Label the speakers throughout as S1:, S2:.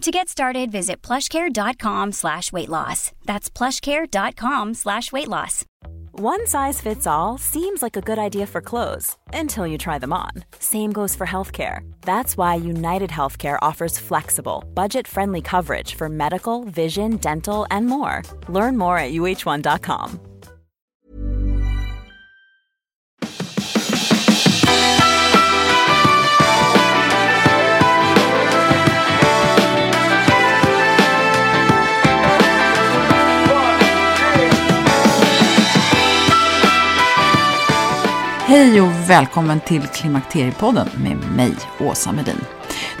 S1: To get started, visit plushcare.com slash weight loss. That's plushcare.com slash weight loss.
S2: One size fits all seems like a good idea for clothes until you try them on. Same goes for healthcare. That's why United Healthcare offers flexible, budget-friendly coverage for medical, vision, dental, and more. Learn more at uh1.com.
S3: Hej och välkommen till Klimakteriepodden med mig, Åsa Medin.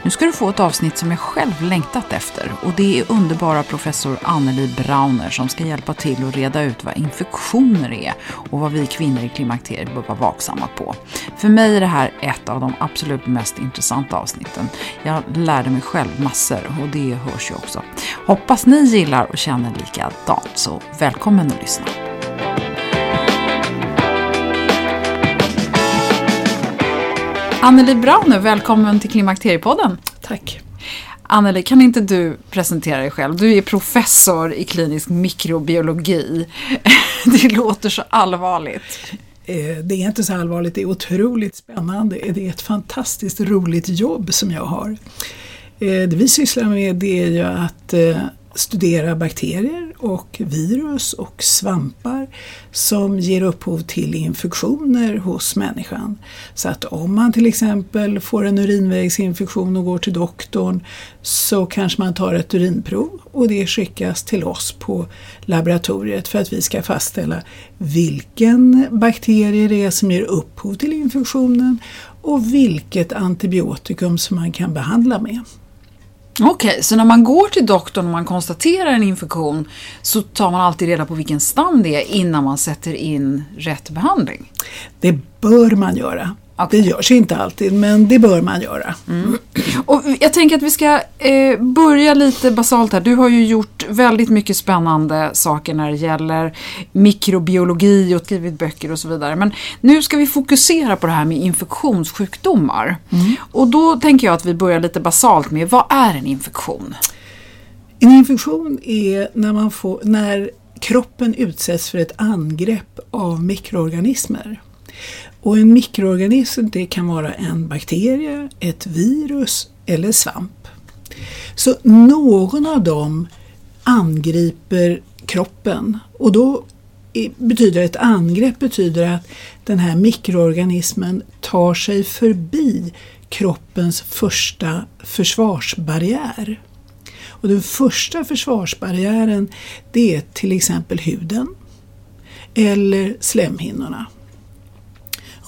S3: Nu ska du få ett avsnitt som jag själv längtat efter och det är underbara professor Anneli Brauner som ska hjälpa till att reda ut vad infektioner är och vad vi kvinnor i klimakteriet bör vara vaksamma på. För mig är det här ett av de absolut mest intressanta avsnitten. Jag lärde mig själv massor och det hörs ju också. Hoppas ni gillar och känner likadant så välkommen att lyssna. Anneli Brauner, välkommen till Klimakteriepodden.
S4: Tack.
S3: Anneli, kan inte du presentera dig själv? Du är professor i klinisk mikrobiologi. Det låter så allvarligt.
S4: Eh, det är inte så allvarligt, det är otroligt spännande. Det är ett fantastiskt roligt jobb som jag har. Eh, det vi sysslar med det är ju att eh, studera bakterier och virus och svampar som ger upphov till infektioner hos människan. Så att om man till exempel får en urinvägsinfektion och går till doktorn så kanske man tar ett urinprov och det skickas till oss på laboratoriet för att vi ska fastställa vilken bakterie det är som ger upphov till infektionen och vilket antibiotikum som man kan behandla med.
S3: Okej, okay, så när man går till doktorn och man konstaterar en infektion så tar man alltid reda på vilken stam det är innan man sätter in rätt behandling?
S4: Det bör man göra. Okay. Det görs inte alltid, men det bör man göra.
S3: Mm. Och jag tänker att vi ska eh, börja lite basalt här. Du har ju gjort väldigt mycket spännande saker när det gäller mikrobiologi och skrivit böcker och så vidare. Men nu ska vi fokusera på det här med infektionssjukdomar. Mm. Och då tänker jag att vi börjar lite basalt med, vad är en infektion?
S4: En infektion är när, man får, när kroppen utsätts för ett angrepp av mikroorganismer. Och en mikroorganism det kan vara en bakterie, ett virus eller svamp. Så någon av dem angriper kroppen och då betyder ett angrepp betyder att den här mikroorganismen tar sig förbi kroppens första försvarsbarriär. Och den första försvarsbarriären det är till exempel huden eller slemhinnorna.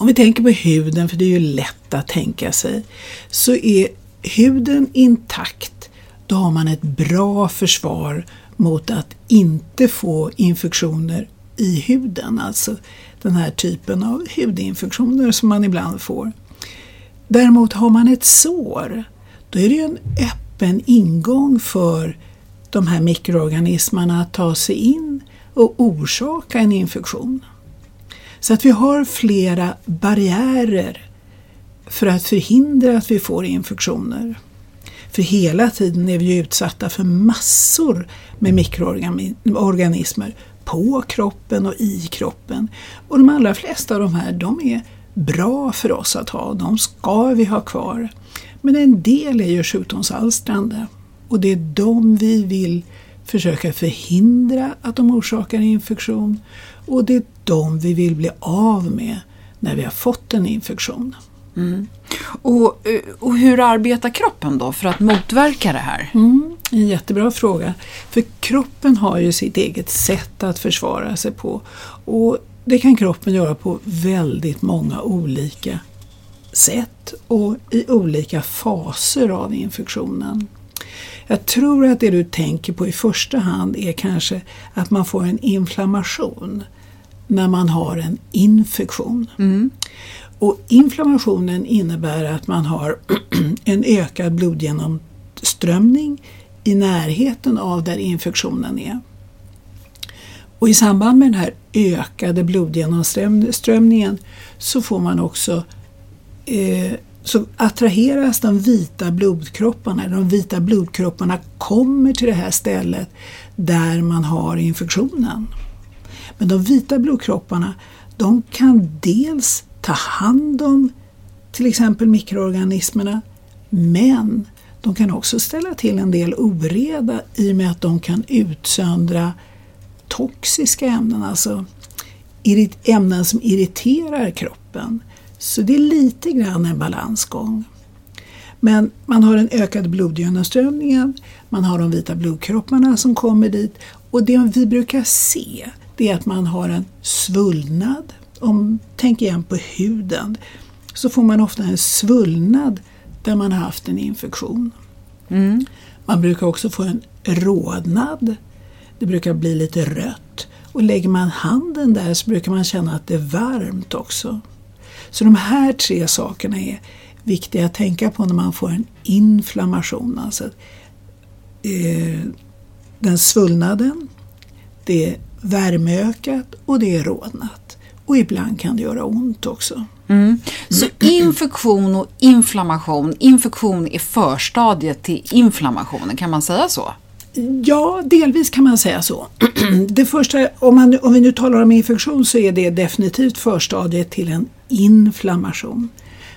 S4: Om vi tänker på huden, för det är ju lätt att tänka sig, så är huden intakt, då har man ett bra försvar mot att inte få infektioner i huden, alltså den här typen av hudinfektioner som man ibland får. Däremot har man ett sår, då är det ju en öppen ingång för de här mikroorganismerna att ta sig in och orsaka en infektion. Så att vi har flera barriärer för att förhindra att vi får infektioner. För hela tiden är vi utsatta för massor med mikroorganismer på kroppen och i kroppen. Och de allra flesta av de här de är bra för oss att ha, de ska vi ha kvar. Men en del är ju sjukdomsalstrande och det är de vi vill försöka förhindra att de orsakar infektion och det är de vi vill bli av med när vi har fått en infektion.
S3: Mm. Och, eh, och hur arbetar kroppen då för att motverka det här?
S4: Mm, en jättebra fråga. För kroppen har ju sitt eget sätt att försvara sig på. Och det kan kroppen göra på väldigt många olika sätt och i olika faser av infektionen. Jag tror att det du tänker på i första hand är kanske att man får en inflammation när man har en infektion. Mm. Och inflammationen innebär att man har en ökad blodgenomströmning i närheten av där infektionen är. Och i samband med den här ökade blodgenomströmningen så får man också eh, så attraheras de vita blodkropparna. De vita blodkropparna kommer till det här stället där man har infektionen. Men de vita blodkropparna de kan dels ta hand om till exempel mikroorganismerna men de kan också ställa till en del oreda i och med att de kan utsöndra toxiska ämnen, alltså ämnen som irriterar kroppen. Så det är lite grann en balansgång. Men man har den ökade blodgenomströmningen, man har de vita blodkropparna som kommer dit och det vi brukar se det är att man har en svullnad. Om tänk igen på huden så får man ofta en svullnad där man har haft en infektion. Mm. Man brukar också få en rodnad. Det brukar bli lite rött. Och lägger man handen där så brukar man känna att det är varmt också. Så de här tre sakerna är viktiga att tänka på när man får en inflammation. Alltså, eh, den svullnaden, det är värmeökat och det är rodnat. Och ibland kan det göra ont också.
S3: Mm. Så infektion och inflammation, infektion är förstadiet till inflammationen, kan man säga så?
S4: Ja, delvis kan man säga så. Det första, om, man, om vi nu talar om infektion så är det definitivt förstadiet till en inflammation.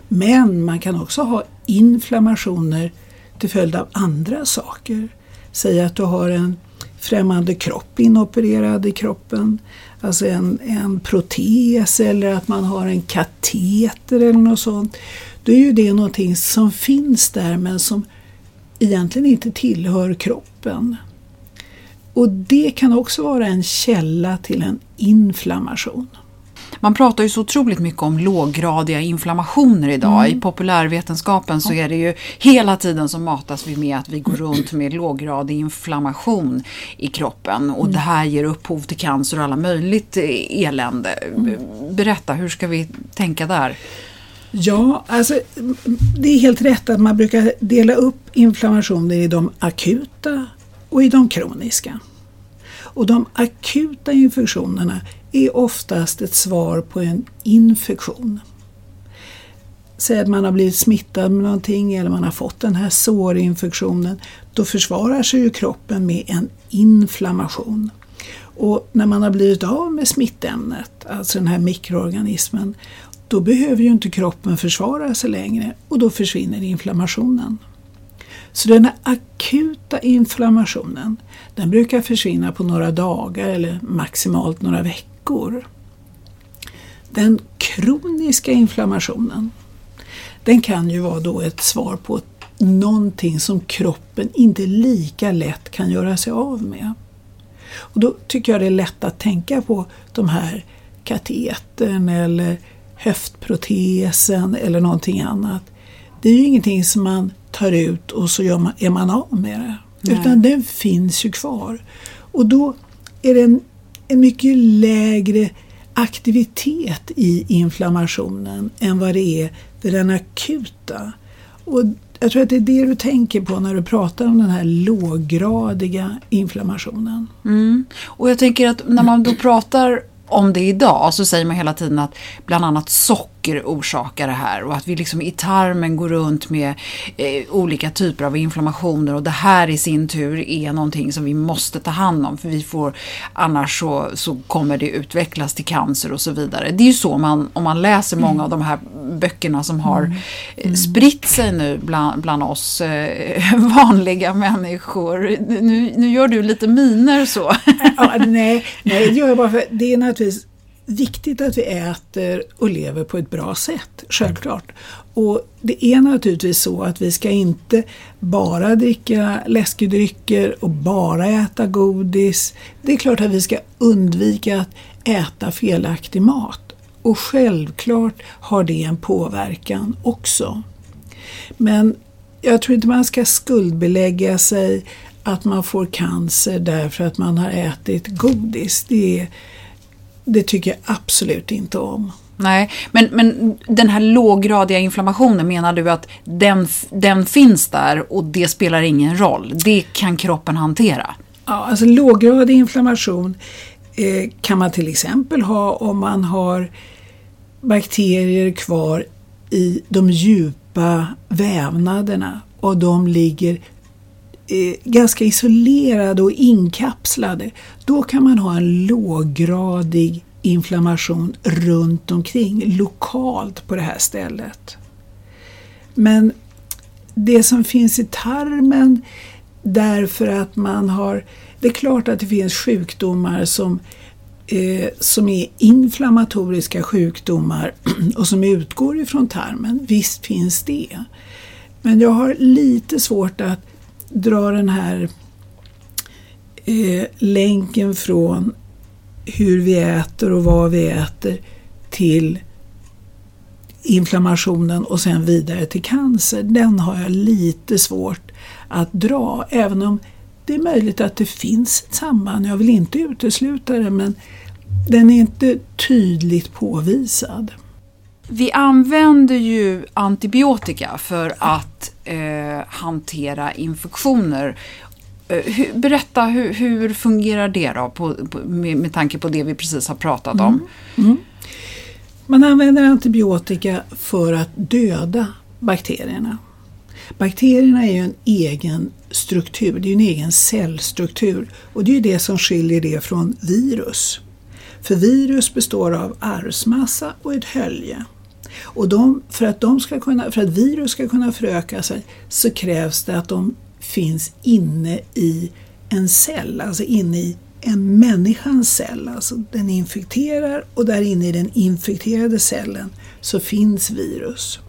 S4: Men man kan också ha inflammationer till följd av andra saker. Säg att du har en främmande kropp inopererad i kroppen, alltså en, en protes eller att man har en kateter eller något sånt. Då är ju det någonting som finns där men som egentligen inte tillhör kroppen. Och det kan också vara en källa till en inflammation.
S3: Man pratar ju så otroligt mycket om låggradiga inflammationer idag. Mm. I populärvetenskapen så är det ju hela tiden som matas vi med att vi går runt med låggradig inflammation i kroppen och mm. det här ger upphov till cancer och alla möjligt elände. Mm. Berätta, hur ska vi tänka där?
S4: Ja, alltså det är helt rätt att man brukar dela upp inflammationer i de akuta och i de kroniska. Och de akuta infektionerna är oftast ett svar på en infektion. Säg att man har blivit smittad med någonting eller man har fått den här sårinfektionen. Då försvarar sig ju kroppen med en inflammation. Och när man har blivit av med smittämnet, alltså den här mikroorganismen, då behöver ju inte kroppen försvara sig längre och då försvinner inflammationen. Så den akuta inflammationen den brukar försvinna på några dagar eller maximalt några veckor. Den kroniska inflammationen den kan ju vara då ett svar på någonting som kroppen inte lika lätt kan göra sig av med. Och då tycker jag det är lätt att tänka på de här katetern eller höftprotesen eller någonting annat. Det är ju ingenting som man tar ut och så man, är man av med det. Nej. Utan den finns ju kvar. Och då är det en, en mycket lägre aktivitet i inflammationen än vad det är vid den akuta. Och jag tror att det är det du tänker på när du pratar om den här låggradiga inflammationen.
S3: Mm. Och jag tänker att när man då pratar om det idag så säger man hela tiden att bland annat socker orsakar det här och att vi liksom i tarmen går runt med eh, olika typer av inflammationer och det här i sin tur är någonting som vi måste ta hand om för vi får annars så, så kommer det utvecklas till cancer och så vidare. Det är ju så man, om man läser många av de här böckerna som har mm. Mm. spritt sig nu bland, bland oss eh, vanliga människor. Nu, nu gör du lite miner så.
S4: ja, nej, nej, det gör jag bara för det är naturligtvis viktigt att vi äter och lever på ett bra sätt, självklart. Och det är naturligtvis så att vi ska inte bara dricka läskedrycker och bara äta godis. Det är klart att vi ska undvika att äta felaktig mat. Och självklart har det en påverkan också. Men jag tror inte man ska skuldbelägga sig att man får cancer därför att man har ätit godis. Det, det tycker jag absolut inte om.
S3: Nej, men, men den här låggradiga inflammationen menar du att den, den finns där och det spelar ingen roll? Det kan kroppen hantera?
S4: Ja, alltså låggradig inflammation eh, kan man till exempel ha om man har bakterier kvar i de djupa vävnaderna och de ligger eh, ganska isolerade och inkapslade. Då kan man ha en låggradig inflammation runt omkring, lokalt på det här stället. Men det som finns i tarmen därför att man har... Det är klart att det finns sjukdomar som, eh, som är inflammatoriska sjukdomar och som utgår ifrån tarmen. Visst finns det. Men jag har lite svårt att dra den här eh, länken från hur vi äter och vad vi äter till inflammationen och sen vidare till cancer. Den har jag lite svårt att dra, även om det är möjligt att det finns ett samband. Jag vill inte utesluta det, men den är inte tydligt påvisad.
S3: Vi använder ju antibiotika för att eh, hantera infektioner Eh, berätta, hur, hur, fungerar det då på, på, med, med tanke på det vi precis har pratat om? Mm. Mm.
S4: Man använder antibiotika för att döda bakterierna. Bakterierna är ju en egen struktur, det är en egen cellstruktur och det är det som skiljer det från virus. För virus består av arvsmassa och ett hölje. Och de, för, att de ska kunna, för att virus ska kunna föröka sig så krävs det att de finns inne i en cell, alltså inne i en människans cell. Alltså den infekterar och där inne i den infekterade cellen så finns virus.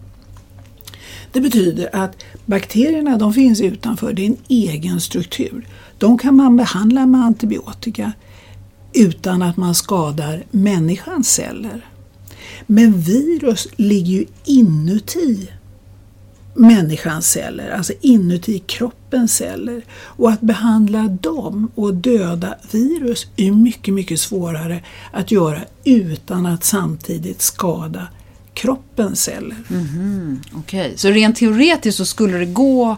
S4: Det betyder att bakterierna de finns utanför, det är en egen struktur. De kan man behandla med antibiotika utan att man skadar människans celler. Men virus ligger ju inuti människans celler, alltså inuti kroppens celler. Och att behandla dem och döda virus är mycket, mycket svårare att göra utan att samtidigt skada kroppens celler.
S3: Mm -hmm. Okej, okay. så rent teoretiskt så skulle det gå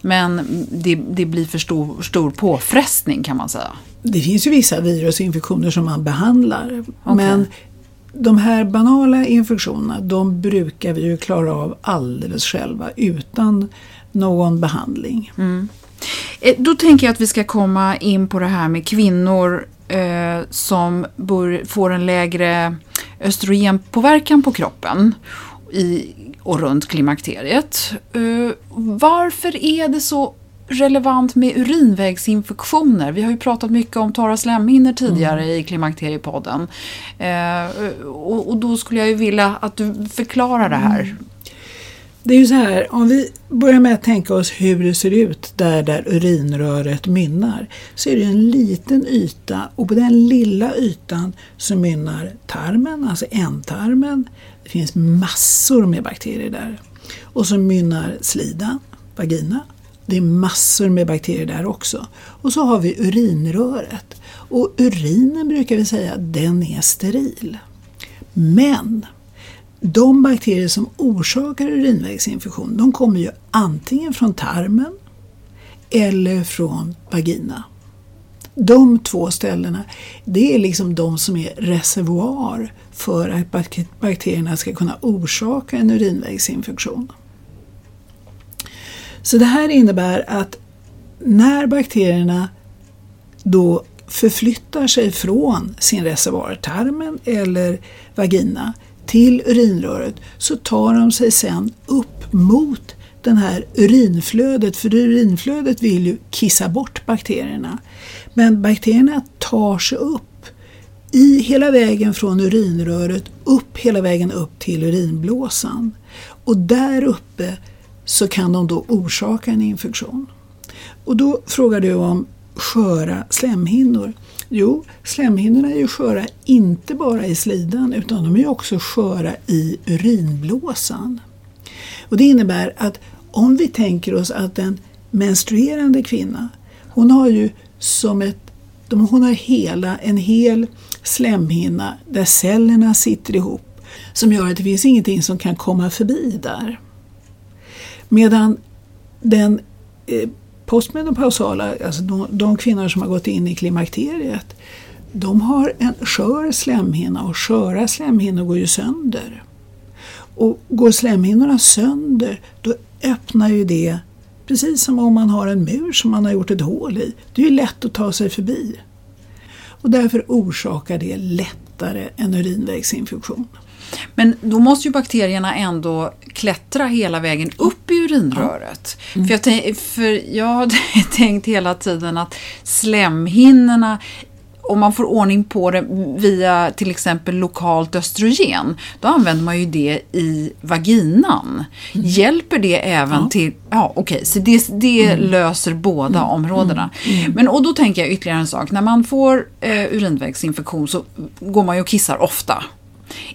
S3: men det, det blir för stor, stor påfrestning kan man säga?
S4: Det finns ju vissa virusinfektioner som man behandlar. Okay. Men de här banala infektionerna de brukar vi ju klara av alldeles själva utan någon behandling. Mm.
S3: Eh, då tänker jag att vi ska komma in på det här med kvinnor eh, som bör, får en lägre östrogenpåverkan på kroppen i, och runt klimakteriet. Eh, varför är det så relevant med urinvägsinfektioner. Vi har ju pratat mycket om torra slemhinnor tidigare mm. i Klimakteriepodden. Eh, och, och, då skulle jag ju vilja att du förklarar det här. Mm.
S4: Det är ju så här, om vi börjar med att tänka oss hur det ser ut där, där urinröret mynnar, så är det en liten yta och på den lilla ytan så mynnar tarmen, alltså ändtarmen. Det finns massor med bakterier där. Och så mynnar slidan, vagina, det är massor med bakterier där också. Och så har vi urinröret. Och urinen brukar vi säga, den är steril. Men de bakterier som orsakar urinvägsinfektion, de kommer ju antingen från tarmen eller från vagina. De två ställena, det är liksom de som är reservoar för att bakterierna ska kunna orsaka en urinvägsinfektion. Så det här innebär att när bakterierna då förflyttar sig från sin reservoar, tarmen eller vagina, till urinröret så tar de sig sen upp mot den här urinflödet, för urinflödet vill ju kissa bort bakterierna. Men bakterierna tar sig upp i hela vägen från urinröret upp hela vägen upp till urinblåsan. Och där uppe så kan de då orsaka en infektion. Och då frågar du om sköra slemhinnor. Jo, slemhinnorna är ju sköra inte bara i slidan utan de är också sköra i urinblåsan. Och Det innebär att om vi tänker oss att en menstruerande kvinna, hon har ju som ett hon har hela, en hel slemhinna där cellerna sitter ihop som gör att det finns ingenting som kan komma förbi där. Medan den eh, postmenopausala, alltså de, de kvinnor som har gått in i klimakteriet, de har en skör slemhinna och sköra slemhinnor går ju sönder. Och går slemhinnorna sönder då öppnar ju det precis som om man har en mur som man har gjort ett hål i. Det är ju lätt att ta sig förbi. Och därför orsakar det lättare en urinvägsinfektion.
S3: Men då måste ju bakterierna ändå klättra hela vägen upp i urinröret. Mm. För, jag, för jag har tänkt hela tiden att slemhinnorna om man får ordning på det via till exempel lokalt östrogen, då använder man ju det i vaginan. Mm. Hjälper det även ja. till... Ja, okej, okay, så det, det mm. löser båda mm. områdena. Mm. mm. Men och då tänker jag ytterligare en sak. När man får eh, urinvägsinfektion så går man ju och kissar ofta.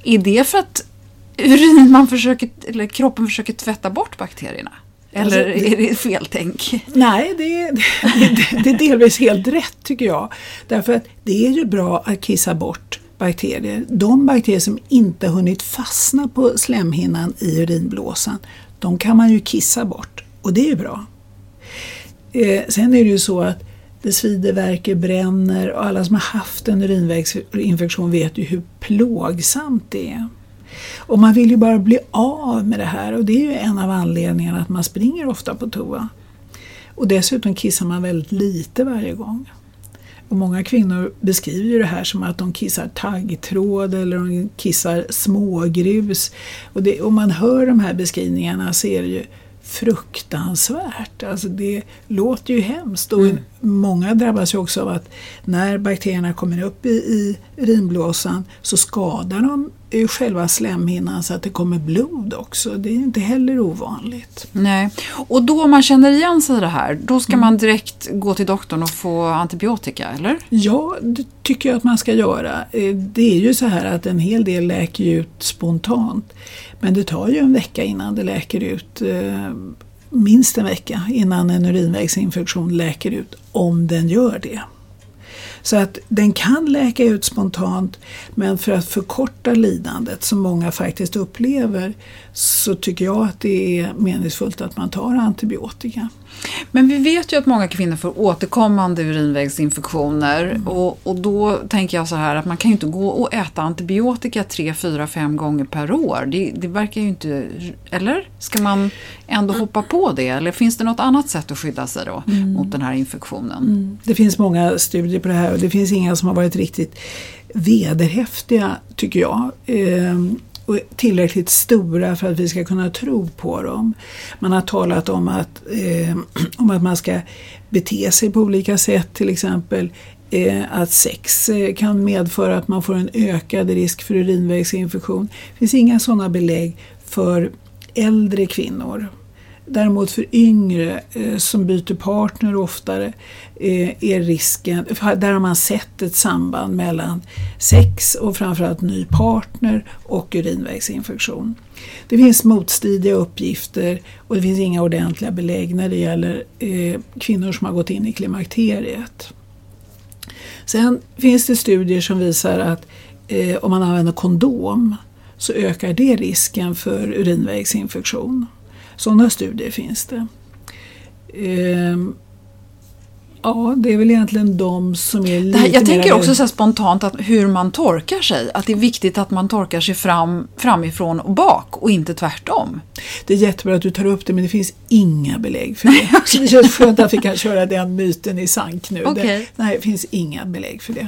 S3: Är det för att urin man försöker, eller kroppen försöker tvätta bort bakterierna? Eller alltså, är det fel tänk?
S4: Nej, det är, det, det är delvis helt rätt tycker jag. Därför att det är ju bra att kissa bort bakterier. De bakterier som inte hunnit fastna på slemhinnan i urinblåsan, de kan man ju kissa bort och det är ju bra. Eh, sen är det ju så att det svider, värker, bränner och alla som har haft en urinvägsinfektion vet ju hur plågsamt det är. Och man vill ju bara bli av med det här och det är ju en av anledningarna att man springer ofta på toa. Och dessutom kissar man väldigt lite varje gång. Och många kvinnor beskriver ju det här som att de kissar taggtråd eller de kissar smågrus. Och det, om man hör de här beskrivningarna så är det ju fruktansvärt. Alltså det låter ju hemskt och mm. många drabbas ju också av att när bakterierna kommer upp i, i urinblåsan så skadar de själva slemhinnan så att det kommer blod också. Det är inte heller ovanligt.
S3: Nej, och då om man känner igen sig i det här, då ska mm. man direkt gå till doktorn och få antibiotika, eller?
S4: Ja, det tycker jag att man ska göra. Eh, det är ju så här att en hel del läker ut spontant. Men det tar ju en vecka innan det läker ut, eh, minst en vecka innan en urinvägsinfektion läker ut, om den gör det. Så att den kan läka ut spontant men för att förkorta lidandet som många faktiskt upplever så tycker jag att det är meningsfullt att man tar antibiotika.
S3: Men vi vet ju att många kvinnor får återkommande urinvägsinfektioner mm. och, och då tänker jag så här att man kan ju inte gå och äta antibiotika tre, fyra, fem gånger per år. Det, det verkar ju inte... Eller? Ska man ändå hoppa på det? Eller finns det något annat sätt att skydda sig då mm. mot den här infektionen? Mm.
S4: Det finns många studier på det här och det finns inga som har varit riktigt vederhäftiga tycker jag. Och tillräckligt stora för att vi ska kunna tro på dem. Man har talat om att, eh, om att man ska bete sig på olika sätt, till exempel eh, att sex eh, kan medföra att man får en ökad risk för urinvägsinfektion. Det finns inga sådana belägg för äldre kvinnor. Däremot för yngre eh, som byter partner oftare eh, är risken, där har man sett ett samband mellan sex och framförallt ny partner och urinvägsinfektion. Det finns motstridiga uppgifter och det finns inga ordentliga belägg när det gäller eh, kvinnor som har gått in i klimakteriet. Sen finns det studier som visar att eh, om man använder kondom så ökar det risken för urinvägsinfektion. Sådana studier finns det. Ehm, ja, det är väl egentligen de som är lite
S3: här, Jag tänker också så spontant att hur man torkar sig. Att det är viktigt att man torkar sig fram, framifrån och bak och inte tvärtom.
S4: Det är jättebra att du tar upp det men det finns inga belägg för det. det känns skönt att vi kan köra den myten i sank nu. Okay. Det, nej, det finns inga belägg för det.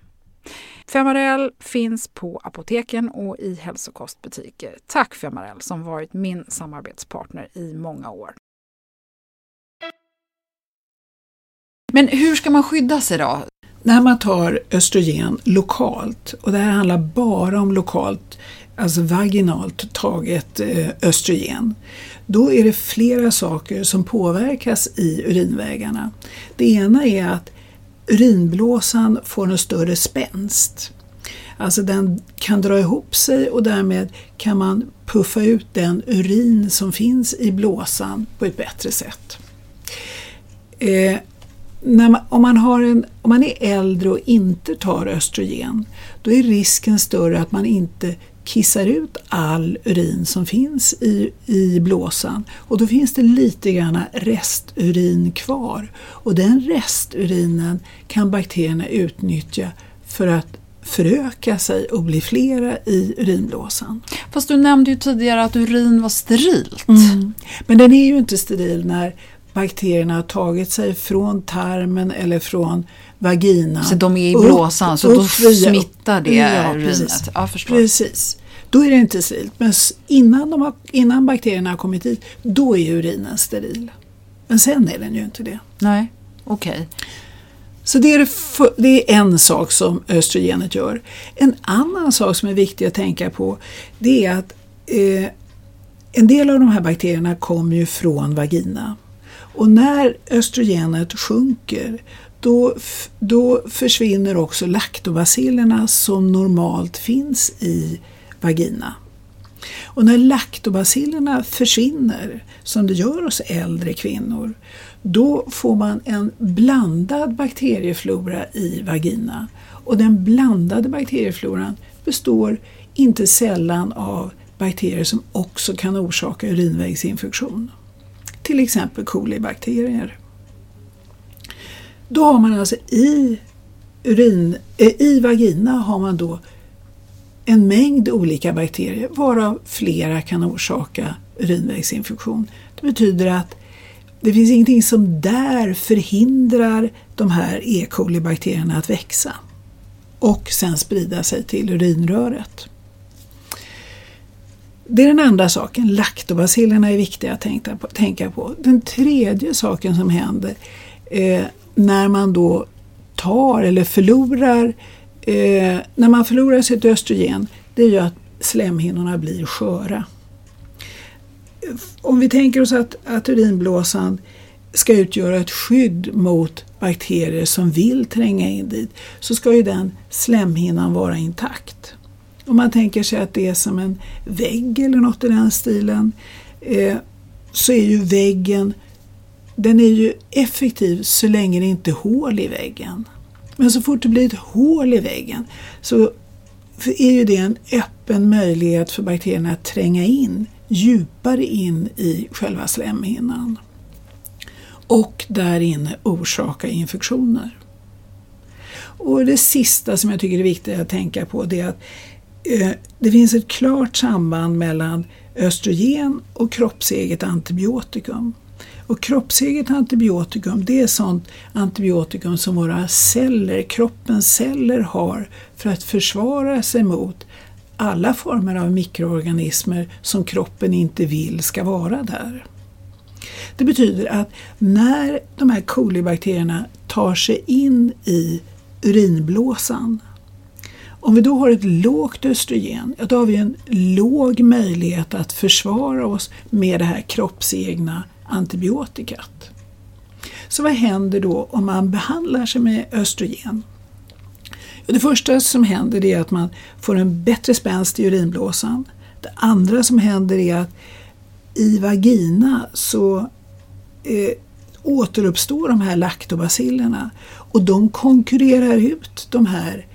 S3: Femarel finns på apoteken och i hälsokostbutiker. Tack Femarel som varit min samarbetspartner i många år. Men hur ska man skydda sig då?
S4: När man tar östrogen lokalt, och det här handlar bara om lokalt, alltså vaginalt taget eh, östrogen, då är det flera saker som påverkas i urinvägarna. Det ena är att urinblåsan får en större spänst. Alltså den kan dra ihop sig och därmed kan man puffa ut den urin som finns i blåsan på ett bättre sätt. Eh, man, om, man har en, om man är äldre och inte tar östrogen, då är risken större att man inte kissar ut all urin som finns i, i blåsan och då finns det lite grann resturin kvar och den resturinen kan bakterierna utnyttja för att föröka sig och bli flera i urinblåsan.
S3: Fast du nämnde ju tidigare att urin var sterilt.
S4: Mm. Men den är ju inte steril när bakterierna har tagit sig från tarmen eller från vagina.
S3: Så de är i blåsan, upp, så då smittar det ja, urinet? Precis. Ja,
S4: precis. Då är det inte sterilt. Men innan, de har, innan bakterierna har kommit dit, då är urinen steril. Men sen är den ju inte det.
S3: Nej, okej. Okay.
S4: Så det är, det är en sak som östrogenet gör. En annan sak som är viktig att tänka på det är att eh, en del av de här bakterierna kommer ju från vagina. Och när östrogenet sjunker då, då försvinner också laktobacillerna som normalt finns i vagina. Och när laktobacillerna försvinner, som det gör hos äldre kvinnor, då får man en blandad bakterieflora i vagina. Och den blandade bakteriefloran består inte sällan av bakterier som också kan orsaka urinvägsinfektion. Till exempel kolibakterier. Då har man alltså i, urin, eh, i vagina har man då en mängd olika bakterier varav flera kan orsaka urinvägsinfektion. Det betyder att det finns ingenting som där förhindrar de här E. coli-bakterierna att växa och sen sprida sig till urinröret. Det är den andra saken, laktobacillerna är viktiga att tänka på. Tänka på. Den tredje saken som händer eh, när man då tar eller förlorar eh, när man förlorar sitt östrogen det är ju att slemhinnorna blir sköra. Om vi tänker oss att, att urinblåsan ska utgöra ett skydd mot bakterier som vill tränga in dit så ska ju den slemhinnan vara intakt. Om man tänker sig att det är som en vägg eller något i den stilen eh, så är ju väggen den är ju effektiv så länge det inte är hål i väggen. Men så fort det blir ett hål i väggen så är ju det en öppen möjlighet för bakterierna att tränga in djupare in i själva slemhinnan och där inne orsaka infektioner. Och Det sista som jag tycker är viktigt att tänka på det är att Eh, det finns ett klart samband mellan östrogen och kroppseget antibiotikum. Och kroppseget antibiotikum det är sånt antibiotikum som våra celler, kroppens celler har för att försvara sig mot alla former av mikroorganismer som kroppen inte vill ska vara där. Det betyder att när de här kolibakterierna tar sig in i urinblåsan om vi då har ett lågt östrogen, då har vi en låg möjlighet att försvara oss med det här kroppsegna antibiotikat. Så vad händer då om man behandlar sig med östrogen? Det första som händer är att man får en bättre spänst i urinblåsan. Det andra som händer är att i vagina så eh, återuppstår de här laktobacillerna och de konkurrerar ut de här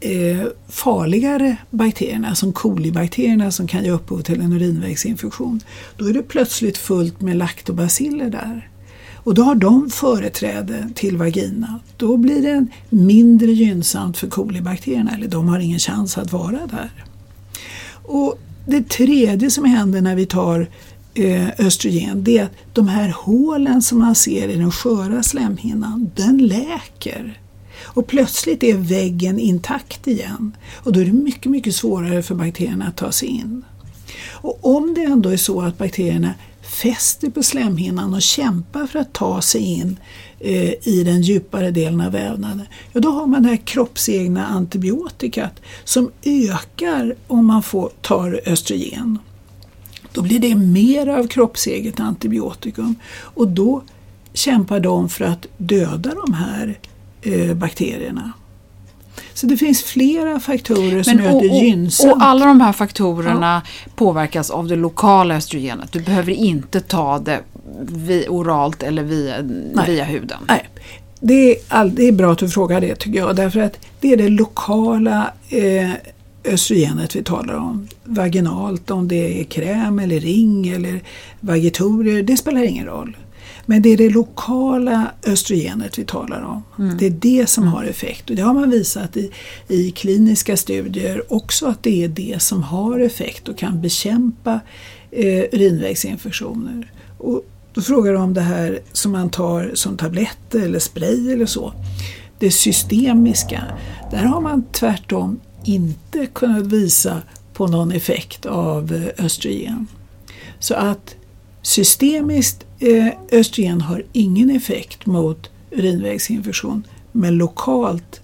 S4: eh, farligare bakterierna som kolibakterierna som kan ge upphov till en urinvägsinfektion. Då är det plötsligt fullt med laktobaciller där. Och då har de företräde till vagina. Då blir det mindre gynnsamt för kolibakterierna, eller de har ingen chans att vara där. Och Det tredje som händer när vi tar eh, östrogen det är att de här hålen som man ser i den sköra slemhinnan, den läker. Och plötsligt är väggen intakt igen och då är det mycket, mycket svårare för bakterierna att ta sig in. Och om det ändå är så att bakterierna fäster på slemhinnan och kämpar för att ta sig in eh, i den djupare delen av vävnaden, ja då har man det här kroppsegna antibiotikat som ökar om man får, tar östrogen. Då blir det mer av kroppseget antibiotikum och då kämpar de för att döda de här eh, bakterierna. Så det finns flera faktorer som gör det gynnsamt.
S3: Och alla de här faktorerna ja. påverkas av det lokala östrogenet. Du behöver inte ta det oralt eller via, via huden.
S4: Nej. Det är, all, det är bra att du frågar det tycker jag, därför att det är det lokala eh, östrogenet vi talar om. Vaginalt, om det är kräm eller ring eller vagitorier, det spelar ingen roll. Men det är det lokala östrogenet vi talar om. Mm. Det är det som har effekt och det har man visat i, i kliniska studier också att det är det som har effekt och kan bekämpa eh, urinvägsinfektioner. Och då frågar du om det här som man tar som tabletter eller spray eller så. Det systemiska, där har man tvärtom inte kunnat visa på någon effekt av eh, östrogen. Så att Systemiskt eh, östrogen har ingen effekt mot urinvägsinfektion men lokalt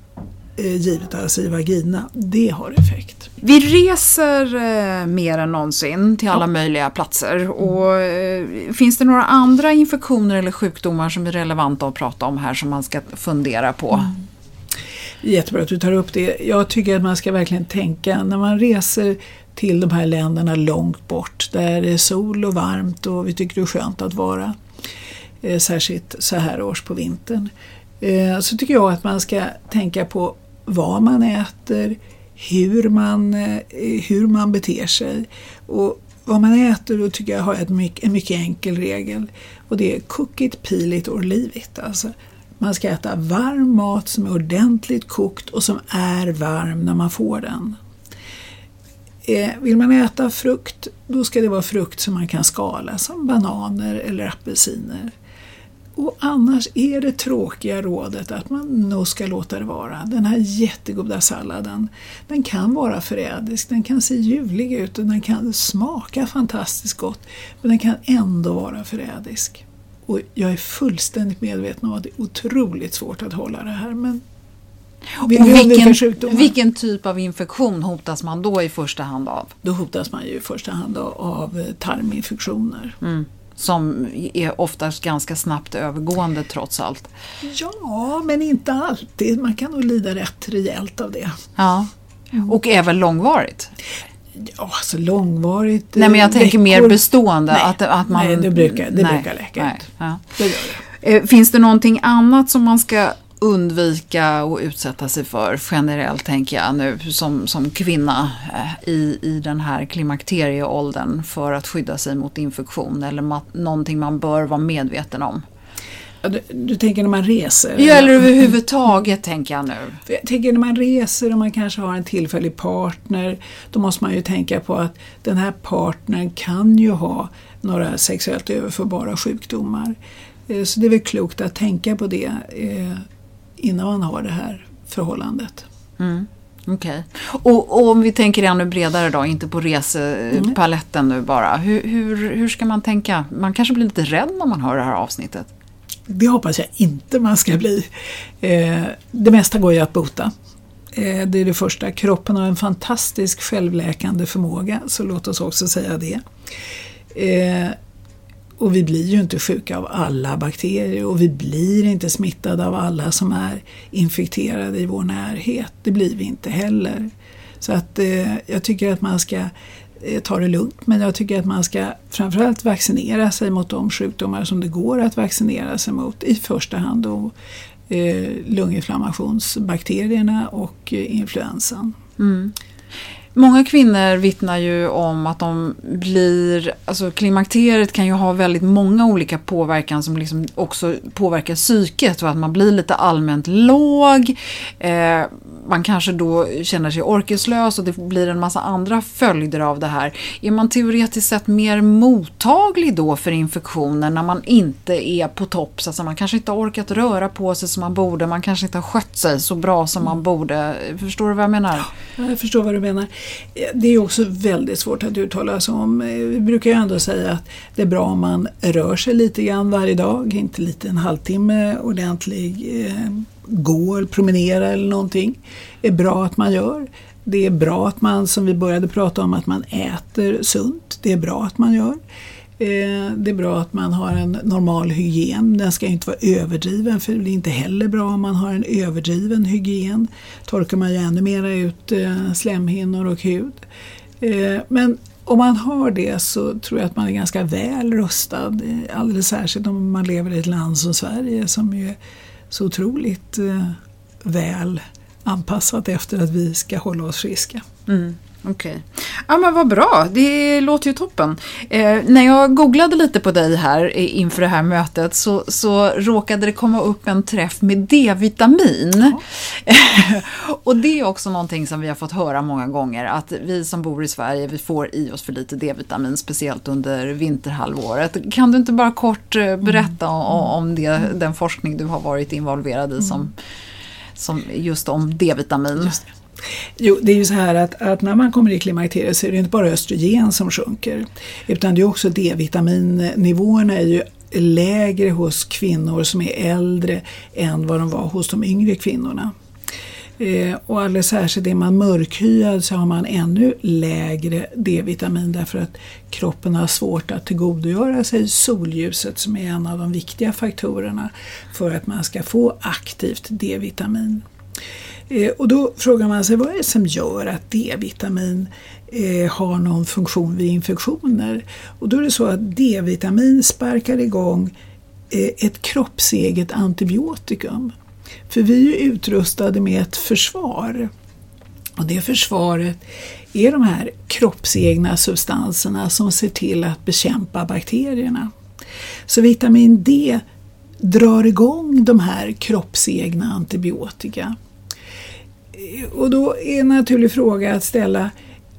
S4: eh, givet alltså i vagina, det har effekt.
S3: Vi reser eh, mer än någonsin till alla ja. möjliga platser. Och, eh, finns det några andra infektioner eller sjukdomar som är relevanta att prata om här som man ska fundera på? Mm.
S4: Jättebra att du tar upp det. Jag tycker att man ska verkligen tänka när man reser till de här länderna långt bort där det är sol och varmt och vi tycker det är skönt att vara. Eh, särskilt så här års på vintern. Eh, så tycker jag att man ska tänka på vad man äter, hur man, eh, hur man beter sig. Och vad man äter då tycker jag har ett mycket, en mycket enkel regel och det är cook it, peel it or leave it. Alltså, man ska äta varm mat som är ordentligt kokt och som är varm när man får den. Eh, vill man äta frukt, då ska det vara frukt som man kan skala, som bananer eller apelsiner. Och annars är det tråkiga rådet att man nog ska låta det vara. Den här jättegoda salladen, den kan vara förrädisk, den kan se ljuvlig ut och den kan smaka fantastiskt gott, men den kan ändå vara förrädisk. Och jag är fullständigt medveten om att det är otroligt svårt att hålla det här, men vill
S3: Och vilken, vilken typ av infektion hotas man då i första hand av?
S4: Då hotas man ju i första hand av- tarminfektioner.
S3: Som är oftast ganska snabbt övergående trots allt.
S4: Ja, men inte alltid. Man kan nog lida rätt rejält av det.
S3: Ja. Och är väl långvarigt?
S4: Ja, alltså långvarigt.
S3: Nej men jag
S4: eh,
S3: tänker mer
S4: veckor-
S3: bestående.
S4: Nej,
S3: att, att man,
S4: nej det brukar, det
S3: Nej,
S4: brukar läka
S3: nej,
S4: ut.
S3: ja.
S4: Det gör det.
S3: Eh, Finns det någonting annat som man ska undvika och utsätta sig för generellt tänker jag nu som, som kvinna eh, i, i den här klimakterieåldern för att skydda sig mot infektion eller ma- någonting man bör vara medveten om?
S4: Ja, du, du tänker när man reser?
S3: Ja, eller överhuvudtaget tänker jag nu.
S4: Jag tänker när man reser och man kanske har en tillfällig partner, då måste man ju tänka på att den här partnern kan ju ha några sexuellt överförbara sjukdomar. Eh, Så det är väl klokt att tänka på det eh, innan man har det här förhållandet.
S3: Okej. Och, och om vi tänker ännu bredare då, inte på resepaletten nu bara. Hur, hur, hur ska man tänka? Man kanske blir lite rädd när man hör det här avsnittet.
S4: Det hoppas jag inte man ska bli. Eh, Det mesta går ju att bota. Eh, Det är det första. Kroppen har en fantastisk självläkande förmåga, så låt oss också säga det. Eh, och vi blir ju inte sjuka av alla bakterier och vi blir inte smittade av alla som är infekterade i vår närhet. Det blir vi inte heller. Så att eh, jag tycker att man ska eh, ta det lugnt men jag tycker att man ska framförallt vaccinera sig mot de sjukdomar som det går att vaccinera sig mot. I första hand då eh, lunginflammationsbakterierna och eh, influensan. influensan.
S3: Många kvinnor vittnar ju om att de blir, alltså klimakteriet kan ju ha väldigt många olika påverkan som liksom också påverkar psyket och att man blir lite allmänt låg. Eh, man kanske då känner sig orkeslös och det blir en massa andra följder av det här. Är man teoretiskt sett mer mottaglig då för infektioner när man inte är på topp? Så säga? man kanske inte har orkat röra på sig som man borde, man kanske inte har skött sig så bra som man borde. Förstår du vad jag menar?
S4: Jag förstår vad du menar. Det är också väldigt svårt att uttala sig om. Vi brukar ju ändå säga att det är bra om man rör sig lite grann varje dag, inte lite en halvtimme ordentlig eh, gå eller promenera eller någonting. Det är bra att man gör. Det är bra att man, som vi började prata om, att man äter sunt. Det är bra att man gör. Eh, det är bra att man har en normal hygien. Den ska inte vara överdriven för det är inte heller bra om man har en överdriven hygien. torkar man ju ännu mera ut eh, slemhinnor och hud. Eh, men om man har det så tror jag att man är ganska väl rustad. Alldeles särskilt om man lever i ett land som Sverige som ju är så otroligt väl anpassat efter att vi ska hålla oss friska. Mm.
S3: Okej. Ja men vad bra, det låter ju toppen. Eh, när jag googlade lite på dig här eh, inför det här mötet så, så råkade det komma upp en träff med D-vitamin. och det är också någonting som vi har fått höra många gånger att vi som bor i Sverige vi får i oss för lite D-vitamin speciellt under vinterhalvåret. Kan du inte bara kort eh, berätta om, om det, den forskning du har varit involverad i som, som just om D-vitamin?
S4: Jo, det är ju så här att, att när man kommer i klimakteriet så är det inte bara östrogen som sjunker. Utan det är också D-vitaminnivåerna är ju lägre hos kvinnor som är äldre än vad de var hos de yngre kvinnorna. Eh, och alldeles särskilt är man mörkhyad så har man ännu lägre D-vitamin därför att kroppen har svårt att tillgodogöra sig solljuset som är en av de viktiga faktorerna för att man ska få aktivt D-vitamin. Eh, och då frågar man sig vad är det som gör att D-vitamin eh, har någon funktion vid infektioner? Och då är det så att D-vitamin sparkar igång eh, ett kroppseget antibiotikum. För vi är utrustade med ett försvar. Och det försvaret är de här kroppsegna substanserna som ser till att bekämpa bakterierna. Så vitamin D drar igång de här kroppsegna antibiotika. Och då är en naturlig fråga att ställa,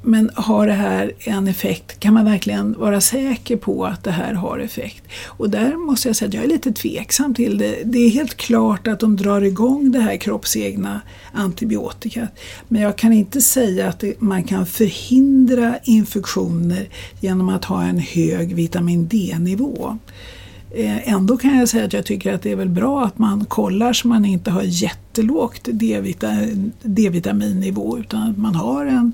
S4: men har det här en effekt? Kan man verkligen vara säker på att det här har effekt? Och där måste jag säga att jag är lite tveksam till det. Det är helt klart att de drar igång det här kroppsegna antibiotikat. Men jag kan inte säga att man kan förhindra infektioner genom att ha en hög vitamin D-nivå. Eh, ändå kan jag säga att jag tycker att det är väl bra att man kollar så man inte har jättelågt D-vitaminnivå utan att man har en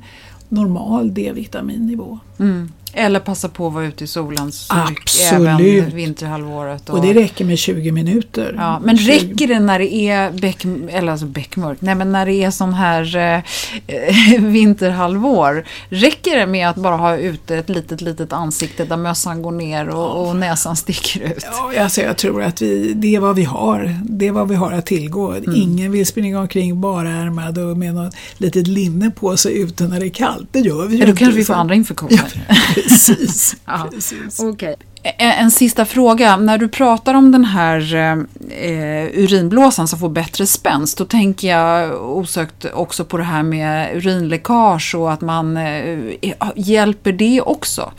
S4: normal D-vitaminnivå.
S3: Mm. Eller passa på att vara ute i solen så
S4: Absolut.
S3: även vinterhalvåret.
S4: Och... och det räcker med 20 minuter.
S3: Ja, men 20... räcker det när det är bäck, eller alltså bäckmörk? Nej, men när det är sån här eh, vinterhalvår. Räcker det med att bara ha ute ett litet, litet ansikte där mössan går ner och, och näsan sticker ut?
S4: Ja, alltså jag tror att vi, det är vad vi har. Det är vad vi har att tillgå. Mm. Ingen vill springa omkring bara ärmad och med något litet linne på sig ute när det är kallt. Det gör vi ju
S3: ja, Då kanske vi får andra infektioner.
S4: Ja. Precis.
S3: ja. Precis. Okay. En, en, sista fråga. När du pratar om den här eh, urinblåsan som får bättre spänst, då tänker jag osökt också på det här med urinläckage och att man eh, hjälper det också.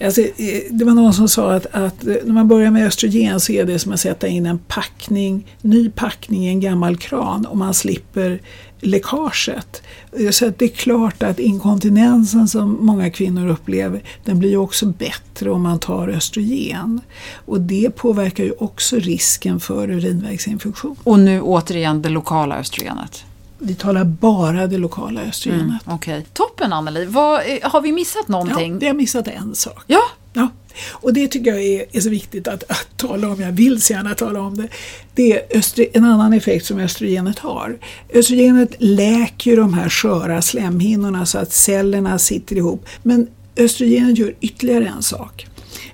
S4: Alltså, eh, det var någon som sa att, att, eh, när man börjar med östrogen så är det som att sätta in en packning, ny packning i en gammal kran och man slipper läckaget. Eh, så att det är klart att inkontinensen som många kvinnor upplever den blir ju också bättre om man tar östrogen. Och det påverkar ju också risken för urinvägsinfektion.
S3: Och nu återigen det lokala östrogenet?
S4: Vi talar bara det lokala östrogenet. Mm,
S3: okay. Toppen Anneli. Vad, har vi missat någonting?
S4: Ja, vi har missat en sak.
S3: Ja?
S4: Ja. Och det tycker jag är, är så viktigt att, att, tala om. Jag vill så gärna tala om det. Det är östro, en annan effekt som östrogenet har. Östrogenet läker ju de här sköra slemhinnorna så att cellerna sitter ihop. Men östrogenet gör ytterligare en sak.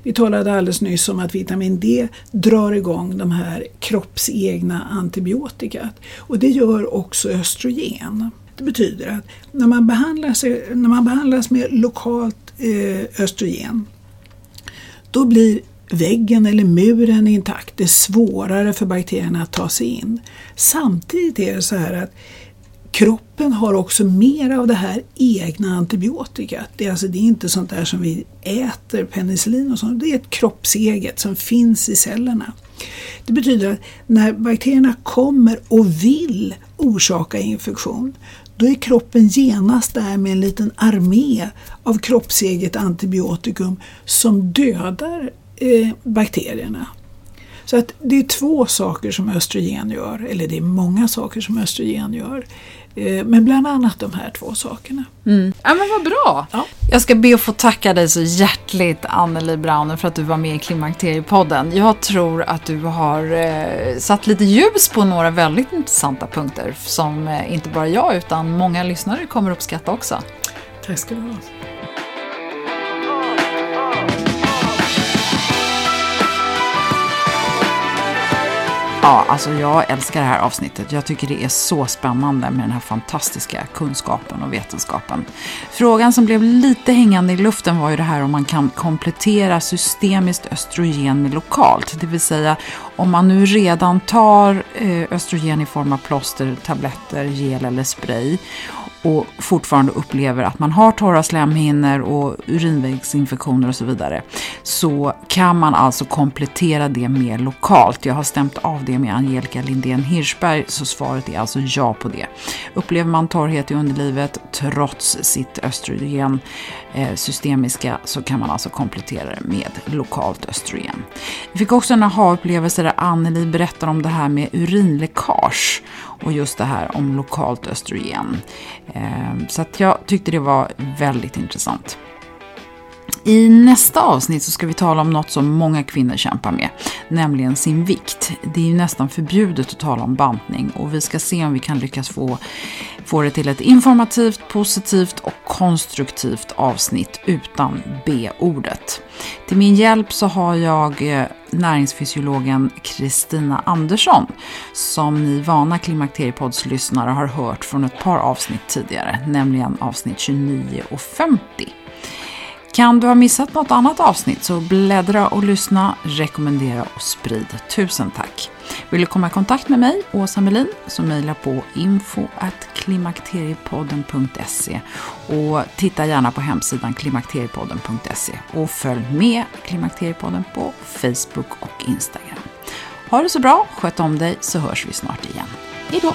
S4: Vi talade alldeles nyss om att vitamin D drar igång de här kroppsegna antibiotikat. Och det gör också östrogen. Det betyder att när man behandlas, när man behandlas med lokalt eh, östrogen då blir väggen eller muren intakt. Det är svårare för bakterierna att ta sig in. Samtidigt är det så här att kroppen har också mer av det här egna antibiotikat. Det är, alltså, det är inte sånt där som vi äter, penicillin och sånt. Det är ett kroppseget som finns i cellerna. Det betyder att när bakterierna kommer och vill orsaka infektion då är kroppen genast där med en liten armé av kroppseget antibiotikum som dödar eh, bakterierna. Så att det är två saker som östrogen gör, eller det är många saker som östrogen gör. Eh, men bland annat de här två sakerna.
S3: Mm. Ja men vad bra! Ja. Jag ska be att få tacka dig så hjärtligt Anneli Brauner för att du var med i Klimakteriepodden. Jag tror att du har eh, satt lite ljus på några väldigt intressanta punkter som eh, inte bara jag utan många lyssnare kommer uppskatta också.
S4: Tack ska du ha.
S3: Ja, alltså jag älskar det här avsnittet. Jag tycker det är så spännande med den här fantastiska kunskapen och vetenskapen. Frågan som blev lite hängande i luften var ju det här om man kan komplettera systemiskt östrogen med lokalt. Det vill säga om man nu redan tar eh, östrogen i form av plåster, tabletter, gel eller spray och fortfarande upplever att man har torra slemhinnor och urinvägsinfektioner och så vidare så kan man alltså komplettera det mer lokalt. Jag har stämt av det med Angelica Lindén Hirschberg så svaret är alltså ja på det. Upplever man torrhet i underlivet trots sitt östrogen eh, Eh, systemiska så kan man alltså komplettera det med lokalt östrogen. Vi fick också en aha-upplevelse där Anneli berättar om det här med urinläckage och just det här om lokalt östrogen. Eh, så att jag tyckte det var väldigt intressant. I nästa avsnitt så ska vi tala om något som många kvinnor kämpar med, nämligen sin vikt. Det är ju nästan förbjudet att tala om bantning och vi ska se om vi kan lyckas få, få det till ett informativt, positivt och konstruktivt avsnitt utan B-ordet. Till min hjälp så har jag eh, näringsfysiologen Kristina Andersson som ni vana Klimakteriepods lyssnare har hört från ett par avsnitt tidigare, nämligen avsnitt 29 och 50. Kan du ha missat något annat avsnitt så bläddra och lyssna, rekommendera och sprid. Tusen tack! Vill du komma i kontakt med mig, Åsa Melin, så mejla på info.klimakteriepodden.se och titta gärna på hemsidan klimakteriepodden.se och följ med Klimakteriepodden på Facebook och Instagram. Ha det så bra, sköt om dig så hörs vi snart igen. Hejdå!